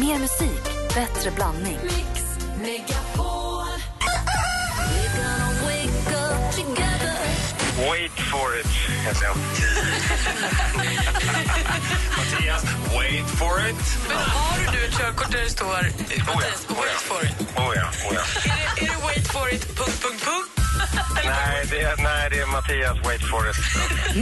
Mer musik, bättre blandning. Mix Megapol. Wait for it, heter jag. Mattias, wait for it. Men har du ett körkort där det står Mattias, wait for it? Oh ja, oh ja. Är det, är det wait for it, punkt, punkt, punkt? Nej, det är, nej, det är Mattias, wait for it.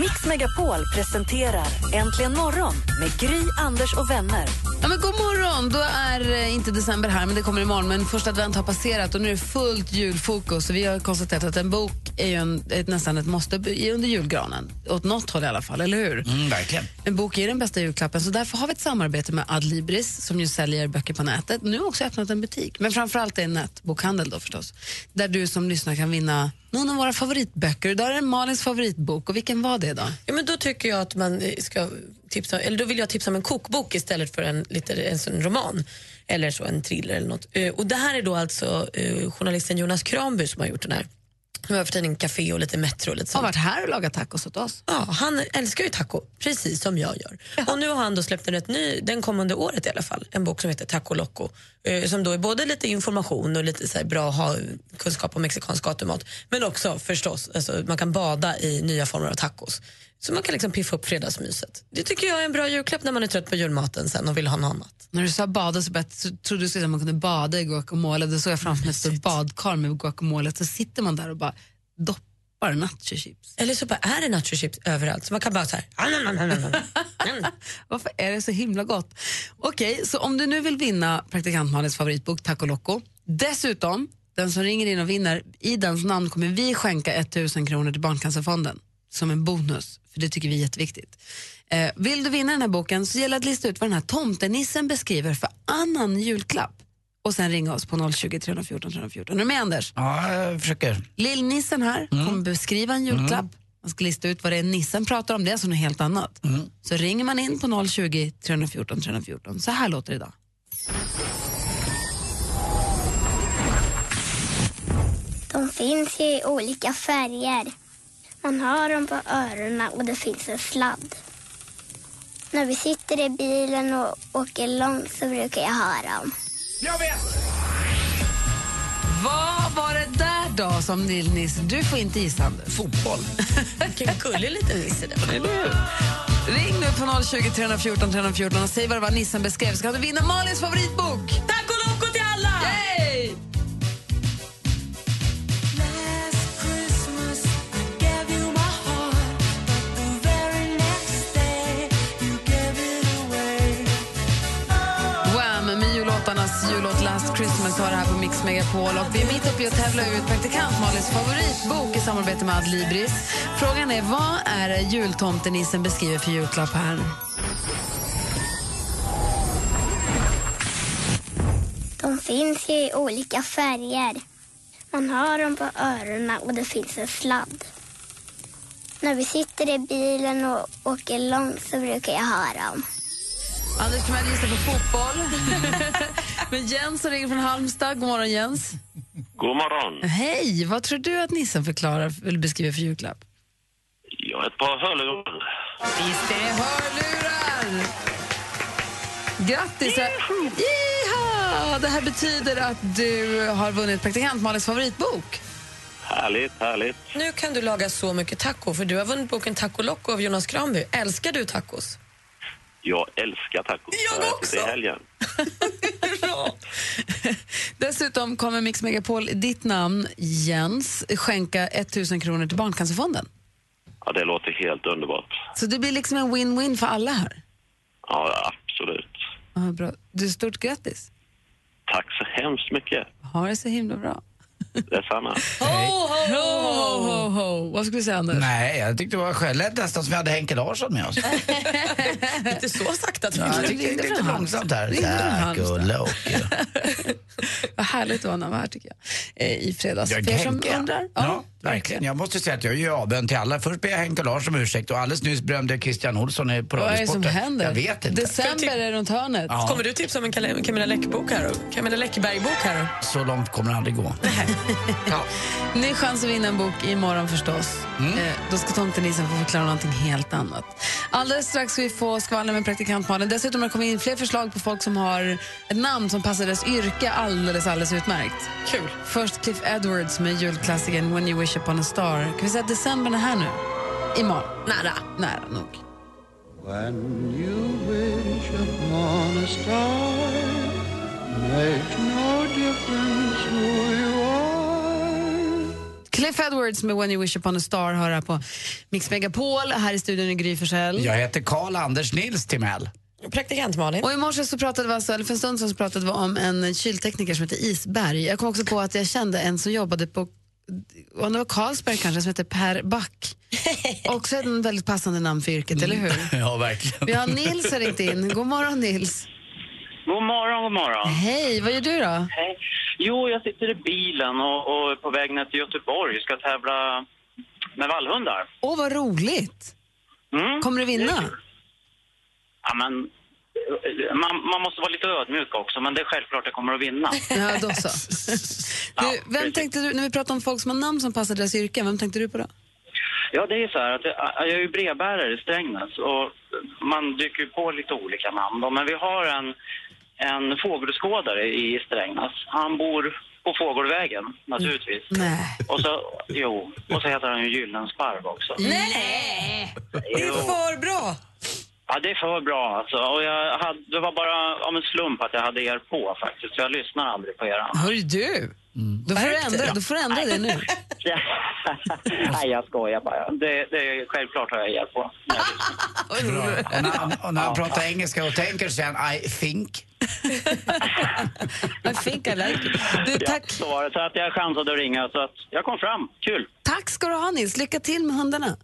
Mix Megapol presenterar Äntligen morgon med Gry, Anders och vänner. Ja, men god morgon! Då är eh, inte december här, men det kommer imorgon. Men första advent har passerat och nu är det fullt julfokus. Vi har konstaterat att en bok är ju en, ett, nästan ett måste under julgranen. Åt något håll i alla fall, eller hur? Mm, verkligen. En bok är den bästa julklappen, så därför har vi ett samarbete med Adlibris som ju säljer böcker på nätet. Nu har också öppnat en butik, men framförallt en nätbokhandel då förstås. Där du som lyssnar kan vinna någon av våra favoritböcker. Idag är det Malins favoritbok och vilken var det då? Ja, men då tycker jag att man ska tipsa, eller då vill jag tipsa om en kokbok istället för en, lite, en roman eller så en thriller eller något. Eh, och det här är då alltså eh, journalisten Jonas Kranby som har gjort den här. Han har för tidningen Café och lite Metro och lite Har sånt. varit här och lagat tacos åt oss. Ja, han älskar ju taco, precis som jag gör. Och nu har han då släppt en rätt ny, den kommande året i alla fall, en bok som heter Taco Loco. Eh, som då är både lite information och lite så bra ha kunskap om mexikansk gatumat. Men också förstås, alltså, man kan bada i nya former av tacos. Så man kan liksom piffa upp fredagsmyset. Det tycker jag är en bra julklapp när man är trött på julmaten sen och vill ha något annat. När du sa bada så, trodde du säga att man kunde bada i guacamole. Då såg jag framför mig ett stort badkar med guacamole. Så sitter man där och bara doppar nachochips. Eller så bara är det nachochips överallt så man kan bara så här... Varför är det så himla gott? Okej, så om du nu vill vinna praktikant Malins favoritbok Taco Loco. Dessutom, den som ringer in och vinner, i dens namn kommer vi skänka 1000 kronor till Barncancerfonden som en bonus, för det tycker vi är jätteviktigt. Eh, vill du vinna den här boken så gäller det att lista ut vad den här tomtenissen beskriver för annan julklapp och sen ringa oss på 020 314 314. Är du med Anders? Ja, jag försöker. Lillnissen här kommer beskriva en julklapp. Man ska lista ut vad det är nissen pratar om, det är alltså något helt annat. Så ringer man in på 020 314 314. Så här låter det idag. De finns ju i olika färger. Man har dem på öronen och det finns en sladd. När vi sitter i bilen och åker långt så brukar jag höra dem. Vad var det där då som Lillnisse... Du får inte gissa Anders. Fotboll. Vilken gullig liten nisse det var. Ring nu på 020 314 314 och säg vad det var nissen beskrev så kan du vinna Malins favoritbok. Taco Christmas har det här på Mix Megapol. Och vi är mitt uppe i att tävla ut praktikant Malins favoritbok i samarbete med Adlibris. Frågan är, vad är det jultomtenissen beskriver för julklapp här? De finns ju i olika färger. Man har dem på öronen och det finns en sladd. När vi sitter i bilen och åker långt så brukar jag ha dem. Anders Timell gissar på fotboll. Men Jens ringer från Halmstad. God morgon, Jens. God morgon. Hej! Vad tror du att nissen förklarar eller beskriver för julklapp? Ja, ett par hörlurar. Visst är det hörlurar! Grattis! Jiha! Det här betyder att du har vunnit praktikant Malins favoritbok. Härligt, härligt. Nu kan du laga så mycket taco för du har vunnit boken Taco Loco av Jonas Granby. Älskar du tacos? Jag älskar tacos. Jag också. det helgen. Dessutom kommer Mix Megapol ditt namn, Jens, skänka 1000 kronor till Barncancerfonden. Ja, det låter helt underbart. Så det blir liksom en win-win för alla här. Ja, absolut. Ja, bra. Du, stort grattis. Tack så hemskt mycket. Ha det så himla bra. Detsamma. Ho, ho, Ho, ho. Vad skulle du säga, Anders? Nej, jag tyckte det var skälet nästan som vi hade Henke Larsson med oss. Inte så sakta. Ja, jag tyckte det lite långsamt här. Tack och lock. Vad härligt att ha honom här tycker jag. Eh, I fredags. Ja, För er som Henke. undrar. Ja. Ja. Verkligen. Jag måste säga att jag gör avbön till alla. Först ber jag Henke Larsson om ursäkt och alldeles nyss berömde jag Christian Olsson i- på Vad är det som händer? Jag vet inte. December är runt hörnet. Ja. Kommer du tipsa om en Camilla Läckbok här då? Camilla Läckberg-bok här då? Så långt kommer det aldrig gå. Ja. Ny chans att vinna en bok imorgon förstås. Eh, då ska tomtenissen få förklara någonting helt annat. Alldeles strax ska vi få skvaller med praktikant Malin. Dessutom har det kommit in fler förslag på folk som har ett namn som passar deras yrke alldeles, alldeles utmärkt. Kul. Först Cliff Edwards med julklassikern When you wish upon a star. Kan vi säga att december är här nu? Imorgon. Nära. Nära nog. Cliff Edwards med When you wish upon a star hör här på Mix Megapol. Här i studion är Gry Forssell. Jag heter Karl Anders Nils Timell. Praktikant Malin. Och i morse så pratade vi alltså, eller för en stund sedan så pratade vi om en kyltekniker som heter Isberg. Jag kom också på att jag kände en som jobbade på och det var Carlsberg kanske, som heter Per Back. också en väldigt passande namn för yrket, eller hur? Ja, verkligen. Vi har Nils som ringt in. God morgon Nils. God morgon, god morgon. Hej, vad gör du då? Hej. Jo, jag sitter i bilen och, och är på väg ner till Göteborg. Ska tävla med vallhundar. Åh, vad roligt. Mm. Kommer du vinna? Ja, men, eh, man, man måste vara lite ödmjuk också, men det är självklart jag kommer att vinna. Ja, då så. Du, vem precis. tänkte du, när vi pratar om folk som har namn som passar deras yrken, vem tänkte du på då? Ja, det är så här att jag, jag är ju brevbärare i Strängnäs och man dyker ju på lite olika namn. Då. Men vi har en, en fågelskådare i Strängnäs. Han bor på Fågelvägen, naturligtvis. Nej. Och så, jo, och så heter han ju Gyllensparv också. Nej! Det är för bra. Ja, det är för bra alltså. Och jag hade, det var bara om en slump att jag hade er på faktiskt. Så jag lyssnar aldrig på er. Hör du? Då, får du ändra, då får du ändra det nu. Nej, jag skojar bara. Det, det är, självklart har jag er på. Och när, och när han pratar engelska och tänker så säger han I think. I think I like it. Du, Ja, tack, så var det. Så att jag chansade att ringa så att jag kom fram. Kul! tack ska du ha Nils. Lycka till med hundarna.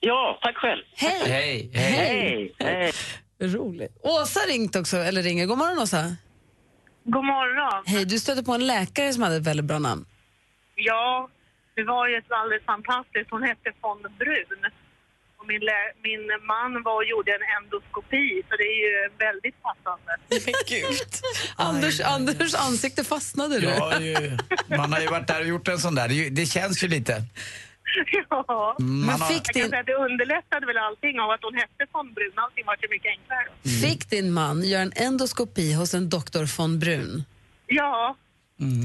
Ja, tack själv! Hej! Hej, hej. Hej! Hej! Roligt. Åsa ringt också, eller ringer. God morgon Åsa. God morgon. Hej, du stötte på en läkare som hade ett väldigt bra namn. Ja, det var ju ett alldeles fantastiskt. Hon hette von Brun. Och min, min man var och gjorde en endoskopi, så det är ju väldigt passande. Men gud. Anders, Anders ansikte fastnade du. Ja, ju, man har ju varit där och gjort en sån där. Det, är ju- det känns ju lite. ja. Man Men har, fick din, säga att det underlättade väl allting av att hon hette von Brun. Allting var ju mycket enklare. då. fick din man göra en endoskopi hos en doktor von Brun? Ja,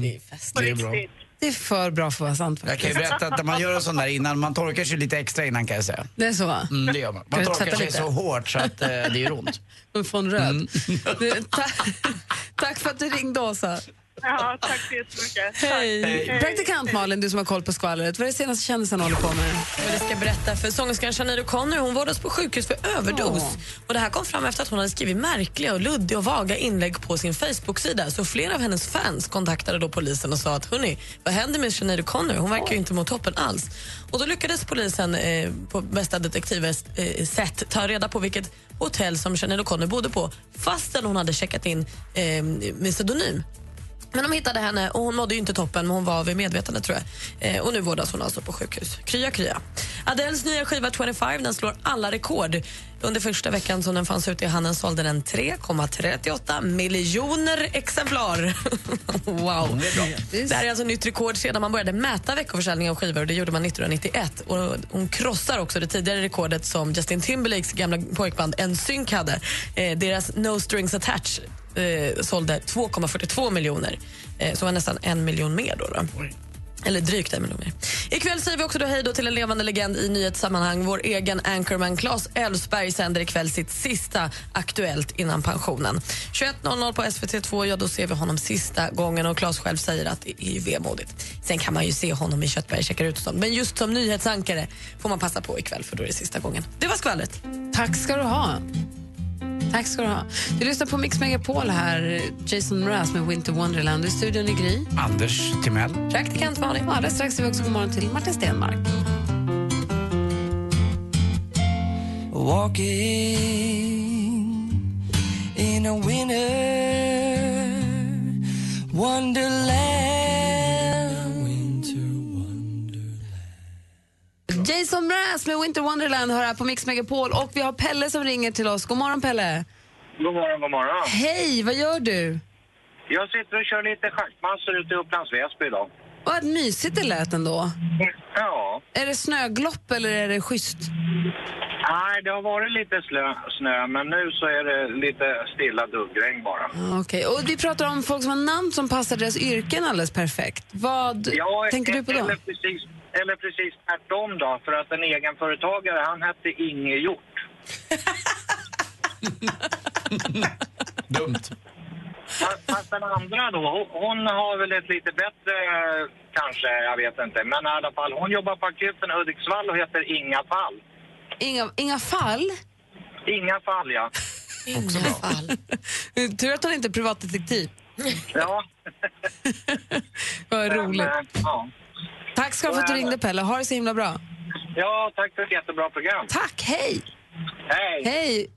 Det är fest. på Det är bra. Det är för bra för att vara sant jag kan ju berätta att när man gör en sån där innan, man torkar sig lite extra innan kan jag säga. Det är så? Mm, det gör man. Man torkar sig lite? så hårt så att eh, det gör ont. Von Röd. Du, ta, tack för att du ringde Åsa. Ja, tack så jättemycket. Hej. Praktikant Malin, du som har koll på skvallret. Vad är det senaste kändisen håller på med? Det ska jag berätta för sångerskan Sinéad O'Connor. Hon vårdas på sjukhus för överdos. Och det här kom fram efter att hon hade skrivit märkliga och luddiga och vaga inlägg på sin Facebook-sida. Så flera av hennes fans kontaktade då polisen och sa att hörni, vad händer med Sinéad O'Connor? Hon verkar ju inte må toppen alls. Och då lyckades polisen eh, på bästa detektivsätt eh, sätt ta reda på vilket hotell som Sinéad O'Connor bodde på fastän hon hade checkat in eh, med pseudonym. Men de hittade henne och hon mådde ju inte toppen men hon var vid medvetande tror jag. Eh, och nu vårdas hon alltså på sjukhus. Krya krya. Adeles nya skiva 25 den slår alla rekord. Under första veckan som den fanns ute i handeln sålde den 3,38 miljoner exemplar. wow. Det här är alltså nytt rekord sedan man började mäta veckoförsäljning av skivor. och Det gjorde man 1991. Och hon krossar också det tidigare rekordet som Justin Timberlakes gamla pojkband NSYNC hade. Eh, deras No Strings Attached eh, sålde 2,42 miljoner. Eh, så var nästan en miljon mer. Då, då. Eller drygt en miljon mer. Ikväll säger vi också då hej då till en levande legend i nyhetssammanhang. Vår egen anchorman Claes Elfsberg sänder ikväll sitt sista Aktuellt innan pensionen. 21.00 på SVT2, ja då ser vi honom sista gången och Claes själv säger att det är ju vemodigt. Sen kan man ju se honom i Köttberg käkar ut och sånt. Men just som nyhetsankare får man passa på ikväll för då är det sista gången. Det var skvallret. Tack ska du ha. Tack ska du ha. Du lyssnar på Mix Megapol här, Jason Mraz med Winter Wonderland. I studion i Gry. Anders Timell. Praktikant Malin. Och alldeles strax säger vi också god morgon till Martin Stenmark. Walking in a. Winter wonderland. Somras med Winter Wonderland hör här på Mix Megapol och vi har Pelle som ringer till oss. God morgon Pelle. God morgon, god morgon. Hej, vad gör du? Jag sitter och kör lite schackmassor ute i Upplands Väsby idag. Vad mysigt det lät ändå. Ja. Är det snöglopp eller är det schysst? Nej, det har varit lite slö, snö, men nu så är det lite stilla duggregn bara. Okej, och vi pratar om folk som har namn som passar deras yrken alldeles perfekt. Vad Ja, tänker du på då? Eller precis, eller precis tvärtom då, för att en egenföretagare, han hette Inge Hjort. Dumt. Fast- Fast den andra då, hon, hon har väl ett lite bättre, kanske, jag vet inte. Men i alla fall, hon jobbar på akuten i Hudiksvall och heter Inga Fall. Inga, inga fall? Inga Fall, ja. Också bra. Tur att hon inte är privatdetektiv. Ja. Vad roligt. Men, eh, ja. Tack ska du ha för att du ringde Pelle. Ha det så himla bra. ja, tack för ett jättebra program. Tack, hej! Hej! Hej!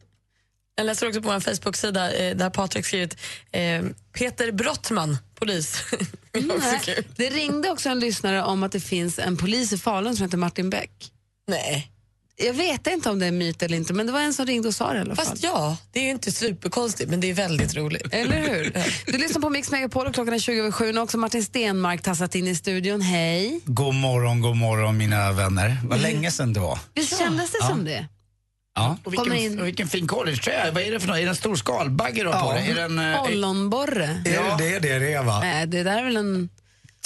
Jag läser också på vår Facebook-sida eh, där Patrik skrivit eh, Peter Brottman, polis. Det kul. Det ringde också en lyssnare om att det finns en polis i Falun som heter Martin Beck. Nej. Jag vet inte om det är myt eller inte, men det var en som ringde och sa det i alla fall. Fast ja, det är ju inte superkonstigt men det är väldigt roligt. Eller hur? Du lyssnar på Mix Megapol och klockan är 20 över 7. Nu har också Martin Stenmark tassat in i studion. Hej! God morgon, god morgon mina vänner. Vad länge sedan det var. Visst kändes det som det? Ja. Och vilken, in. och vilken fin collegetröja. Vad är det för något? Är det en stor skalbagge du har på dig? Är det en, eh, Ollonborre? Ja. Det är det det är va? Nej, det där är väl en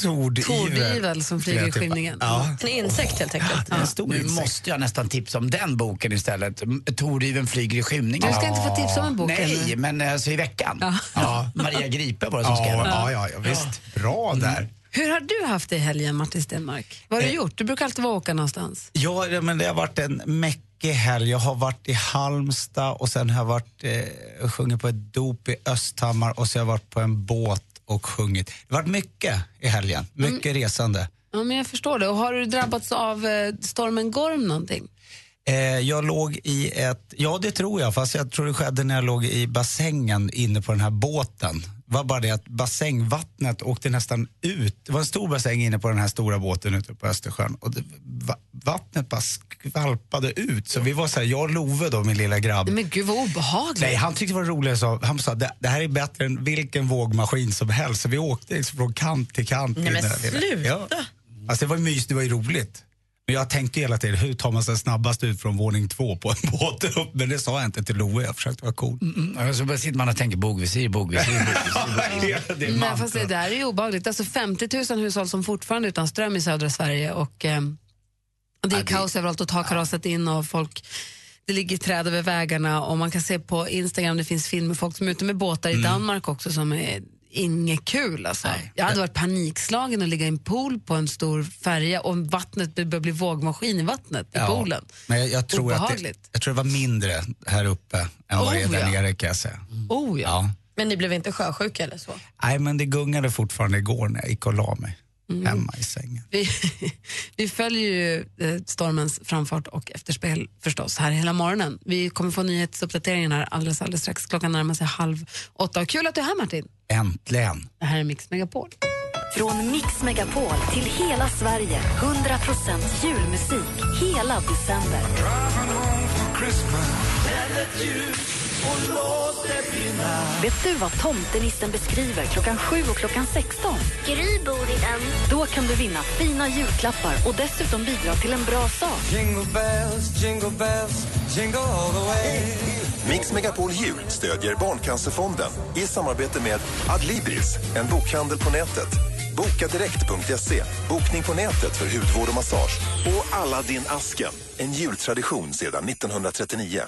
Tordivel. som flyger i skymningen. Ja. En insekt helt enkelt. Ja, En stor nu insekt. måste jag nästan tipsa om den boken istället. Tordyveln flyger i skymningen. Du ska inte få tipsa om en bok Nej, ännu. men alltså i veckan. Ja. Ja. Maria Gripe var det som skrev Ja, den. ja, ja, ja, visst. Bra där. Hur har du haft det i helgen, Martin Stenmark? Vad har du Eh. gjort? Du brukar alltid vara åka någonstans. Ja, ja, men det har varit en mäckig helg. Jag har varit i Halmstad och sen har jag varit, eh, sjungit på ett dop i Östhammar och så har jag varit på en båt och sjungit. Det har varit mycket i helgen. Mycket resande. Ja, men jag förstår det. Och har du drabbats av eh, stormen Gorm någonting? Eh, jag låg i ett, ja det tror jag, fast jag tror det skedde när jag låg i bassängen inne på den här båten. Var bara det att bassängvattnet åkte nästan ut. Det var en stor bassäng inne på den här stora båten ute på Östersjön och det, va, vattnet bara skvalpade ut. Så vi var så här, jag och Love då, min lilla grabb. Men gud vad obehagligt. Nej, han tyckte det var roligt. Så han sa det, det här är bättre än vilken vågmaskin som helst. Så vi åkte liksom från kant till kant. Nej, men sluta. Ja. Alltså, det var mys, det var ju roligt. Men jag tänkte hela tiden, hur tar man sig snabbast ut från våning två på en båt upp? Men det sa jag inte till Love, jag försökte vara cool. Mm, och så bara sitter man och tänker bogvisir, bogvisir, bogvisir. det är Nej, fast det där är ju obehagligt. Alltså 50 000 hushåll som fortfarande är utan ström i södra Sverige och eh, det är kaos överallt och tak har rasat in och folk det ligger träd över vägarna och man kan se på Instagram, det finns filmer folk som är ute med båtar i Danmark också som är inget kul alltså. Nej. Jag hade varit panikslagen att ligga i en pool på en stor färja och vattnet börjar bli vågmaskin i vattnet i poolen. Men jag, jag, tror att det, jag tror det var mindre här uppe än vad det är Oh, där ja. nere kan jag säga. Oh ja. Ja. Men ni blev inte sjösjuka eller så? Nej, men det gungade fortfarande igår när jag gick och la mig Mm. hemma i sängen. Vi, vi följer ju eh, stormens framfart och efterspel förstås här hela morgonen. Vi kommer få nyhetsuppdateringen här alldeles, alldeles strax. Klockan närmar sig halv åtta. Och kul att du är här Martin. Äntligen! Det här är Mix Megapol. Från Mix Megapol till hela Sverige. 100% julmusik hela december. Vet du vad tomtenissen beskriver klockan 7 och klockan 16? Gry bor i den. Då kan du vinna fina julklappar och dessutom bidra till en bra sak. Jingle bells, jingle bells, jingle all the way. Mix Megapol Jul stödjer Barncancerfonden i samarbete med Adlibris, en bokhandel på nätet. Bokadirekt.se, bokning på nätet för hudvård och massage. Och Aladdin-asken, en jultradition sedan 1939.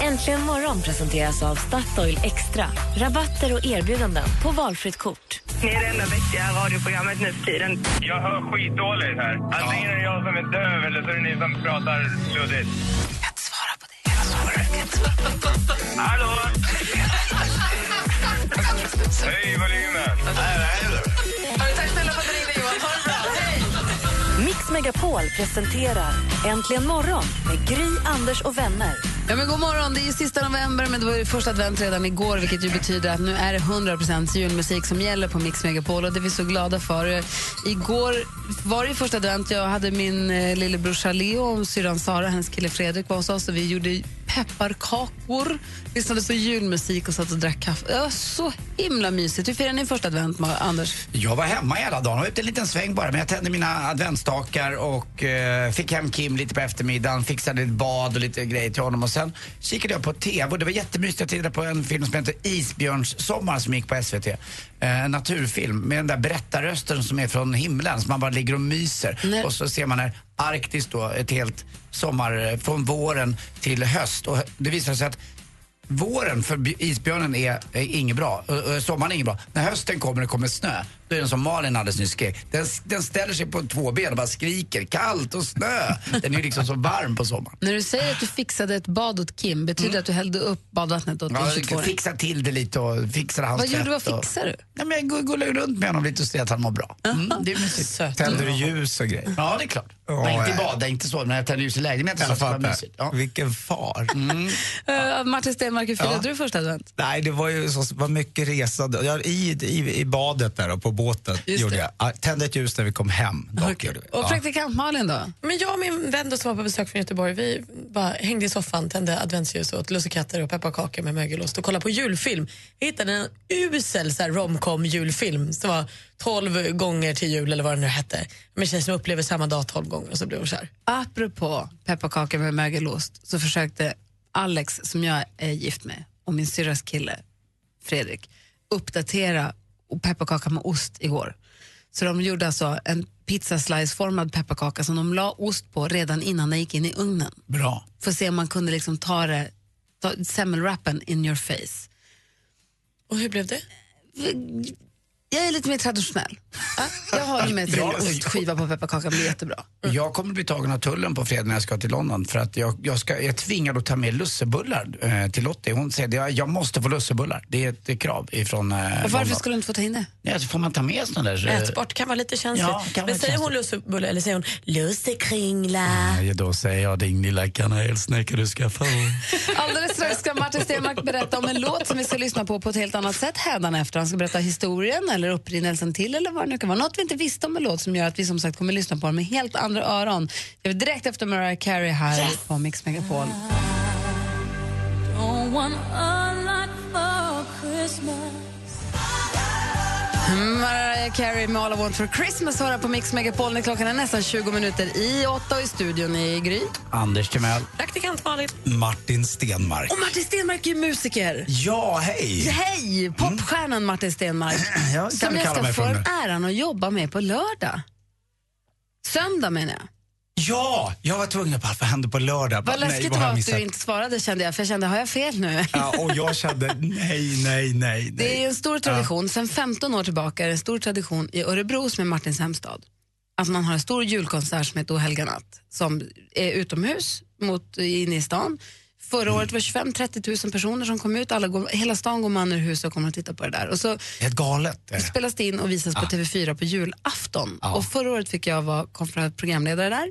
Äntligen morgon presenteras av Statoil Extra. Rabatter och erbjudanden på valfritt kort. Ni är det enda vettiga radioprogrammet nu för tiden. Jag hör skitdåligt här. Antingen är det jag som är döv eller så är det ni som pratar luddigt. Jag kan inte svara på det. Jag svarar, jag kan inte svara på det. Hallå? Höj volymen. Tack snälla för att du ringde Johan. Ha det bra. Hej! Mix Megapol presenterar Äntligen morgon med Gry, Anders och vänner. Ja, men god morgon, det är ju sista november men det var ju första advent redan igår vilket ju betyder att nu är det 100% julmusik som gäller på Mix Megapol och det är vi så glada för. Igår var det första advent, jag hade min eh, lillebror Leo och syrran Sara, hennes kille Fredrik var hos oss och vi gjorde pepparkakor, lyssnade på julmusik och satt och drack kaffe. Det var så himla mysigt. Hur firade ni första advent, Anders? Jag var hemma hela dagen, jag var ute en liten sväng bara. Men jag tände mina adventsstakar och eh, fick hem Kim lite på eftermiddagen, fixade ett bad och lite grejer till honom. Och sen kikade jag på TV och det var jättemysigt. Jag tittade på en film som heter Isbjörnssommar som gick på SVT. Eh, en naturfilm med den där berättarrösten som är från himlen, som man bara ligger och myser. Och så ser man här Arktis då, ett helt sommar, eh, från våren till höst. Och det visar sig att Våren för isbjörnen är, är inget bra, sommaren är inget bra. När hösten kommer det kommer snö, då är den som Malin alldeles nyss skrek. Den, den ställer sig på två ben och bara skriker, kallt och snö. Den är ju liksom så varm på sommaren. När du säger att du fixade ett bad åt Kim, betyder det att du hällde upp badvattnet åt Ja, 22 jag fixade till det lite och fixade hans Vad gjorde du? tvätt Vad fixade du? Nej, men jag går- går runt med honom lite och ser att han mår bra. Mm, det är mysigt. Tänder du ljus och grejer? Ja, det är klart. Ja, Nej, inte i ja. bada, inte så. Men jag tänder ljus i lägenheten Jag fattar. Ja. Vilken far. Uh, Martin Stenmark, hur firade Ja. du första advent? Nej, det var ju så, var mycket resande. Jag, i, i, I badet där och på båten gjorde jag. Ja, Tände ett ljus när vi kom hem. Dock, gjorde vi. Och praktikant Malin då? Men jag och min vän då som var på besök från Göteborg, vi bara hängde i soffan, tände adventsljus och åt lussekatter och pepparkakor med mögelost och kollade på julfilm. Jag hittade en usel romcom julfilm som var 12 gånger till jul eller vad det nu hette. Med en tjej som upplever samma dag 12 gånger och så blev hon kär. Apropå pepparkakor med mögelost så försökte Alex, som jag är gift med, och min syrras kille Fredrik uppdatera pepparkaka med ost igår. Så de gjorde alltså en pizzaslice-formad pepparkaka som de la ost på redan innan den gick in i ugnen. Bra. För att se om man kunde liksom ta det, ta semmelwrappen in your face. Och hur blev det? Jag är lite mer traditionell. Jag håller mig till Ja, ostskiva på pepparkakan, blir jättebra. Jag kommer bli tagen av tullen på fredag när jag ska till London för att jag, jag, ska, jag är tvingad att ta med lussebullar eh, till Lottie. Hon säger att jag, jag måste få lussebullar. Det är ett krav ifrån eh, Och varför London. skulle du inte få ta in det? Nej, så får man ta med såna där... eh, Ätbart kan vara lite känsligt. Ja, Men säger hon lussebulle eller säger hon lussekringla? Nej, då säger jag din lilla kanelsnäcka du ska få. Alldeles strax ska Martin Stenmark berätta om en låt som vi ska lyssna på på ett helt annat sätt hädanefter. Han ska berätta historien eller upprinnelsen till eller vad det nu kan vara. Något vi inte visste om en låt som gör att vi som sagt kommer lyssna på den med helt andra öron. Det är direkt efter Mariah Carey här på Mix Megapol. Don't want a lot for Christmas. Mariah Carey med All I want for Christmas hör på Mix Megapol när klockan är nästan 20 minuter i åtta och i studion i Gry. Anders Timell. Praktikant Malin. Martin Stenmark. Och Martin Stenmark är ju musiker. Ja, hej! Hej! Popstjärnan Martin Stenmark. Ja, kan som jag ska få äran att jobba med på lördag. Söndag menar jag. Ja, jag var tvungen att bara, vad hände på lördag? Vad Nej, läskigt det var att du inte svarade kände jag, för jag kände, har jag fel nu? Ja, och jag kände nej, nej, nej. Det är en stor tradition, sen 15 år tillbaka är det en stor tradition i Örebro som är Martins hemstad. Att man har en stor julkonsert som heter O helga natt som är utomhus mot, inne i stan. Förra året var det 25-30 000 personer som kom ut, Alla går, hela stan går man ur huset och kommer att titta på det där. Och så Helt galet. det spelas det in och visas på TV4 på julafton. Ja. Och förra året fick jag vara programledare där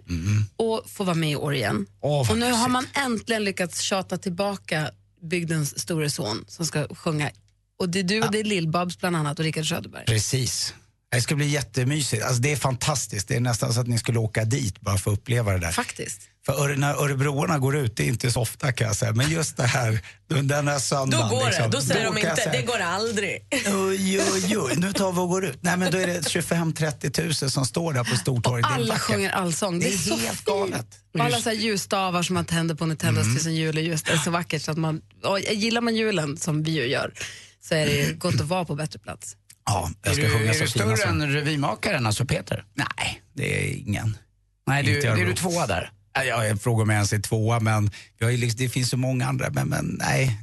och få vara med i år igen. Vad och nu har man äntligen lyckats tjata tillbaka bygdens store son som ska sjunga. Och det är du och det är Lill-Babs bland annat och Rickard Söderberg. Precis. Det ska bli jättemysigt. Alltså, det är fantastiskt. Det är nästan så att ni skulle åka dit bara för att uppleva det där. Faktiskt. För när örebroarna går ut, det är inte så ofta kan jag säga. Men just det här, den här Då söndagen. går liksom, det. Då säger då de inte, säga, det går aldrig. Oj, oj, oj, nu tar vi och går ut. Nej men då är det 25-30 000 som står där på Stortorget. Det är Alla sjunger allsång. Det är, Det är så helt fint. galet. Och alla så här ljusstavar som man tänder på när tändas Mm. till sin juleljus. Det är så vackert så att man, och gillar man julen som vi ju gör så är det ju gott att vara på bättre plats. Ja, jag Är ska du, sjunga är så du större än revymakaren, alltså Peter? Nej, det är ingen. Nej, du, det är du då. tvåa där. Ja, Jag, jag frågar mig ens i tvåa, men vi har ju liksom, det finns så många andra. Men, men nej,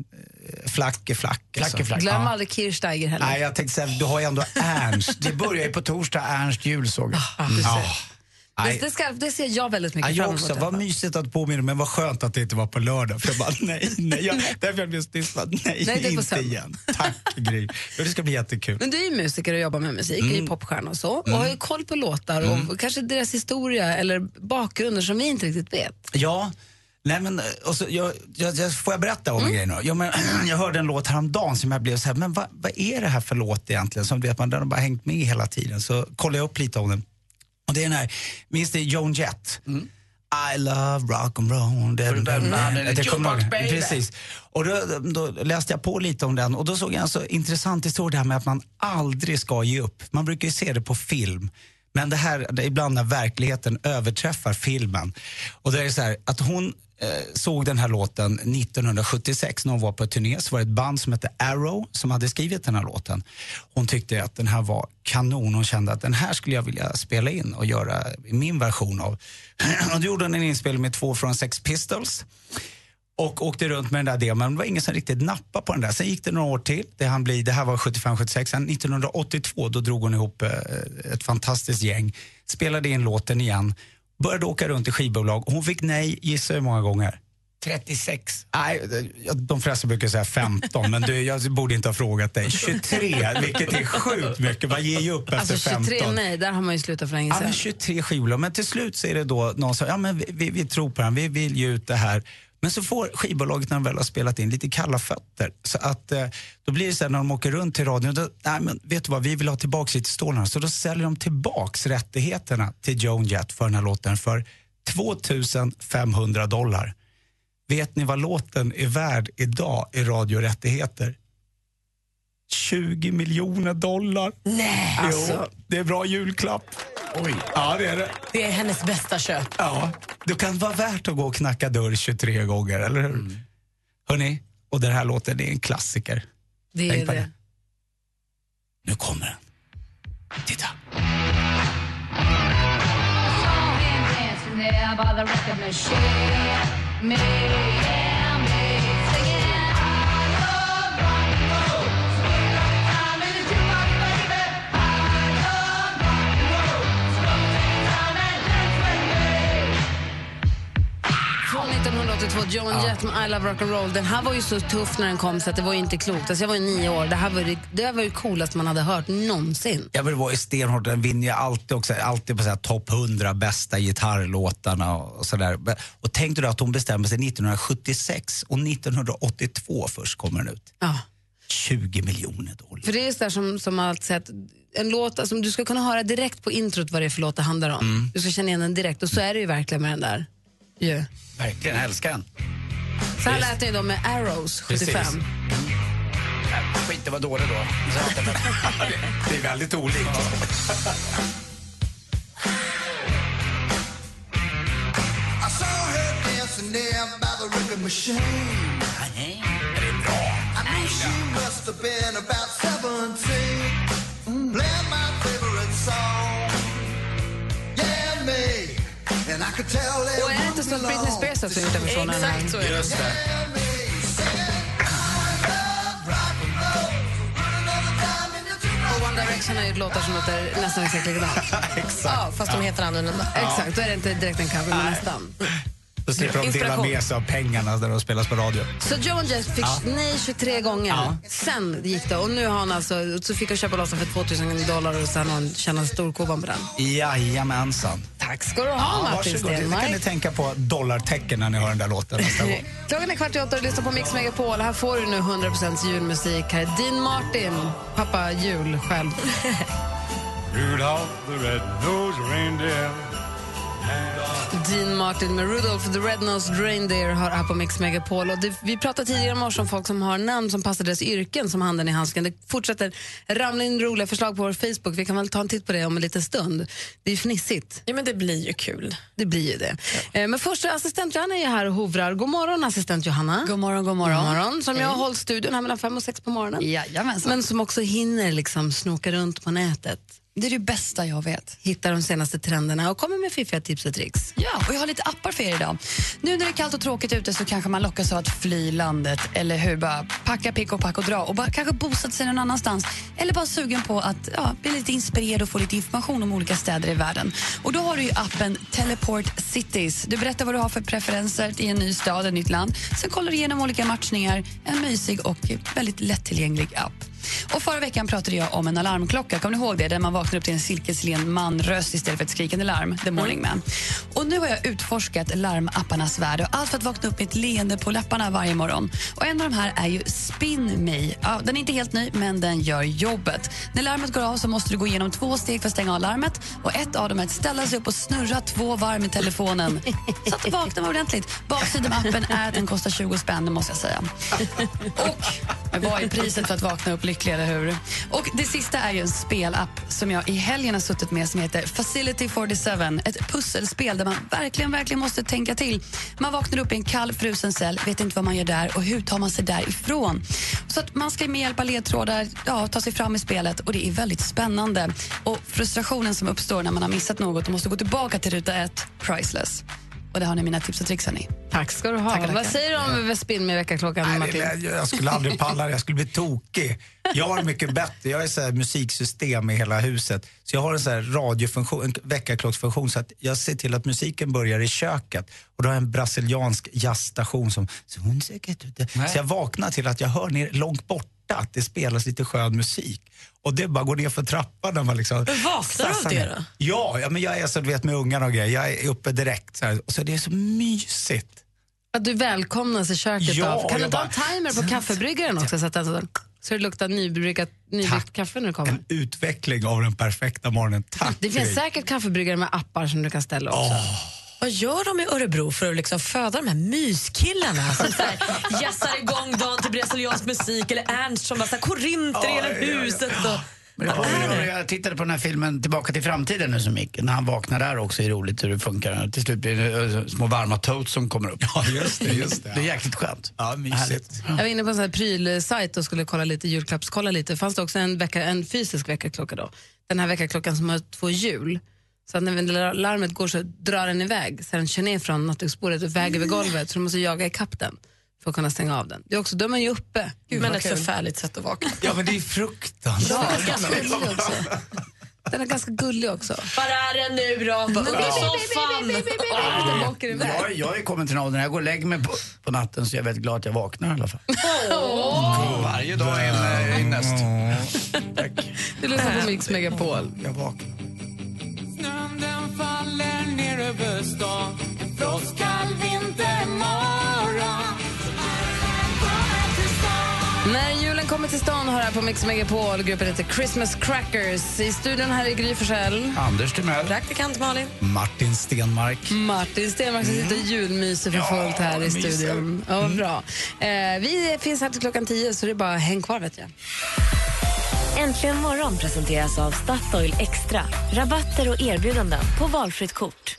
flack är flack. Flack är flack. Glöm Ja. aldrig Kirchsteiger heller. Nej, jag tänkte säga, du har ju ändå Ernst. Det börjar ju på torsdag, Ernst jul såg jag. Ah. Nej. Det, det, ska, det ser jag väldigt mycket jag fram emot. också. att Vad mysigt att påminna men vad skönt att det inte var på lördag. För jag bara, nej, nej. Jag, därför jag blev stissad. Nej, Nej, på inte söndag. igen. Tack, Gry. Det ska bli jättekul. Men du är ju musiker och jobbar med musik, Mm. är ju popstjärna och så. Och har ju koll på låtar och kanske deras historia eller bakgrunder som vi inte riktigt vet. Ja, Nej, men, och så, jag, jag, jag, får jag berätta om en grej nu? Jag, men, jag hörde en låt häromdagen som jag blev så här, men vad, vad är det här för låt egentligen? Som vet man, den har bara hängt med hela tiden. Så kollade jag upp lite om den. Och det är den här, minns ni Joan Jett? I love rock and roll. Den, Mm. Precis. Och då, då läste jag på lite om den och då såg jag en så intressant historia det här med att man aldrig ska ge upp. Man brukar ju se det på film. Men det här, det är ibland när verkligheten överträffar filmen. Och det är så här, att hon Eh, såg den här låten 1976 när hon var på turné. Så var det ett band som hette Arrow som hade skrivit den här låten. Hon tyckte att den här var kanon. Hon kände att den här skulle jag vilja spela in och göra min version av. och då gjorde hon en inspelning med två från Sex Pistols och åkte runt med den där demon. Men det var ingen som riktigt nappade på den där. Sen gick det några år till. Det, han bli, det här var 75-76. Sen 1982 då drog hon ihop eh, ett fantastiskt gäng. Spelade in låten igen. Började åka runt i skivbolag. Hon fick nej, gissa hur många gånger? 36. Nej, de flesta brukar säga 15, men du, jag borde inte ha frågat dig. 23, vilket är sjukt mycket. Man ger ju upp efter Alltså 15. 23 nej, där har man ju slutat för länge Ja, sedan. men 23 skivbolag. Men till slut så är det då någon som ja, men vi, vi, vi tror på den, vi vill ge ut det här. Men så får skivbolaget när de väl har spelat in lite kalla fötter. Så att eh, då blir det så här när de åker runt till radion, då, nej men vet du vad, vi vill ha tillbaks lite stålarna. Så då säljer de tillbaks rättigheterna till Joan Jett för den här låten för 2500 dollar. Vet ni vad låten är värd idag i radiorättigheter? 20 miljoner dollar. Nej, Jo, alltså. det är bra julklapp. Oj. Ja, det är det. Det är hennes bästa köp. Ja, det kan vara värt att gå och knacka dörr 23 gånger, eller hur? Mm. Hörni, och den här låten det är en klassiker. Det Tänk är på det. Nu kommer den. Titta. Från 1982, Joan Jett med I Love Rock'n'Roll. Den här var ju så tuff när den kom så att det var ju inte klokt. Alltså jag var ju nio år. Det här var det, det här var ju coolast man hade hört någonsin. Ja, men det var ju stenhårt. Den vinner ju alltid, också, alltid på topp 100 bästa gitarrlåtarna och sådär. Och tänk då att hon bestämde sig 1976 och 1982 först kommer den ut. Ja. 20 miljoner dollar. För det är så som, som allt sett, en låt, alltså, du ska kunna höra direkt på introt vad det är för låt det handlar om. Mm. Du ska känna igen den direkt och så är det ju verkligen med den där. Ju. Verkligen, jag älskar den. Så här lät det ju då med Arrows 75. Precis. Skit det var dåligt då. Det är väldigt olikt. I saw her dancing there by the record machine. I Och är det inte så att Britney Spears också gjort den versionen? Exakt så är det. Och One Direction har gjort låtar som låter nästan exakt likadant. Exakt. Ja, fast de heter annorlunda. Exakt, då är det inte direkt en cover, men nästan. Då slipper de dela med sig av pengarna när de spelas på radio. Så Joan Jett fick Ja. nej 23 gånger. Ja. Sen gick det och nu har han alltså, så fick han köpa loss för 2000 dollar och sen har han tjänat storkovan på den. Jajamensan. Tack ska du ha Martin varsågod. Det kan ni tänka på dollartecken när ni hör den där låten nästa gång. Klockan är kvart i åtta och du lyssnar på Mix Megapol. Här får du nu 100% julmusik. Här är Dean Martin, pappa jul själv. Dean Martin med Rudolph the Red-Nosed Reindeer har här på Mix Megapol. Och det, vi pratade tidigare om morse om folk som har namn som passar deras yrken som handen i handsken. Det fortsätter ramla in roliga förslag på vår Facebook. Vi kan väl ta en titt på det om en liten stund. Det är fnissigt. Ja, men det blir ju kul. Det blir ju det. Eh, Men först, assistent Johanna är här och hovrar. God morgon, assistent Johanna. God morgon, god morgon. God morgon. Som jag har hållit studion här mellan fem och sex på morgonen. Jajamensan. Men som också hinner liksom snoka runt på nätet. Det är det bästa jag vet. Hitta de senaste trenderna och kommer med fiffiga tips och tricks. Ja, och jag har lite appar för er idag. Nu när det är kallt och tråkigt ute så kanske man lockas av att fly landet eller hur? Bara packa, pick och pack och dra och bara kanske bosätta sig någon annanstans. Eller bara sugen på att ja, bli lite inspirerad och få lite information om olika städer i världen. Och då har du ju appen Teleport Cities. Du berättar vad du har för preferenser i en ny stad, ett nytt land. Sen kollar du igenom olika matchningar. En mysig och väldigt lättillgänglig app. Och förra veckan pratade jag om en alarmklocka, kommer ni ihåg det? Där man vaknar upp till en silkeslen manröst istället för ett skrikande larm, The Morning Man. Och nu har jag utforskat larmapparnas värld och allt för att vakna upp med ett leende på läpparna varje morgon. Och en av de här är ju Spin Me. Ja, den är inte helt ny, men den gör jobbet. När larmet går av så måste du gå igenom två steg för att stänga av larmet och ett av dem är att ställa sig upp och snurra två varv i telefonen så att du vaknar ordentligt. Baksidan av appen är att den kostar 20 spänn, det måste jag säga. Och vad är priset för att vakna upp lyckligare. hur? Och det sista är ju en spelapp som jag i helgen har suttit med som heter Facility 47. Ett pusselspel där man verkligen, verkligen måste tänka till. Man vaknar upp i en kall frusen cell, vet inte vad man gör där och hur tar man sig därifrån? Så att man ska med hjälp av ledtrådar ja, ta sig fram i spelet och det är väldigt spännande. Och frustrationen som uppstår när man har missat något och måste gå tillbaka till ruta ett, priceless. Och det har ni mina tips och tricks, hörni. Tack ska du ha. Tackar. Vad säger du om Spin med väckarklockan, Nej, Martin? det- jag skulle aldrig palla det, jag skulle bli tokig. Jag har mycket bättre, jag har så här musiksystem i hela huset. Så jag har en så här radiofunktion, en väckarklocksfunktion så att jag ser till att musiken börjar i köket. Och då har jag en brasiliansk jazzstation som... Så jag vaknar till att jag hör ner långt att det spelas lite skön musik. Och det bara går ner för trappan när man liksom... Vaknar du av det då? Ja, ja, men jag är så du vet med ungarna och grejer. Jag är uppe direkt så här. Och så det är så mysigt. Att du välkomnas i köket Ja, av. Kan du ta en timer på kaffebryggaren också så att, alltså, så det luktar nybryggat, nybryggt kaffe när du kommer? En utveckling av den perfekta morgonen. Tack Det finns säkert kaffebryggare med appar som du kan ställa också. Vad gör de i Örebro för att liksom föda de här myskillarna som så här, jazzar igång dagen till brasiliansk musik eller Ernst som bara korinter i hela huset? Och, Men jag, jag, jag tittade på den här filmen Tillbaka till framtiden nu som gick. När han vaknar där också är roligt hur det funkar. Till slut blir det eh, små varma toads som kommer upp. Ja, just det. Just det. Det är jäkligt skönt. Ja, mysigt. Jag var inne på en sån här prylsajt och skulle kolla lite julklappskolla lite. Fanns det också en, vecka, en fysisk väckarklocka då? Den här väckarklockan som har två hjul. Så att när larmet går så drar den iväg så den kör ner från nattduksbordet och väger över golvet så du måste jaga ikapp den för att kunna stänga av den. Det är också, då är man ju uppe. Gud, men ett kul. förfärligt sätt att vakna. Ja, men det är fruktansvärt. Ja, ganska gullig också. Den är ganska gullig också. Var är den nu då? Under soffan? Iväg. Jag, jag är kommit till en ålder jag går och lägger mig på, på natten så jag är väldigt glad att jag vaknar i alla fall. Varje dag är en äh, ynnest. Du lyssnar på Mix Megapol. Jag vaknar. Stan En frostkall vintermorgon När julen kommer till stan har här på Mix Megapol. Gruppen heter Christmas Crackers. I studion här är Gry Forssell. Anders Timell. Praktikant Malin. Martin Stenmark. Martin Stenmark som sitter och julmyser för fullt här i studion. Ja, vad bra. Eh, vi finns här till klockan tio så det är bara häng kvar vet jag. Äntligen morgon presenteras av Statoil Extra. Rabatter och erbjudanden på valfritt kort.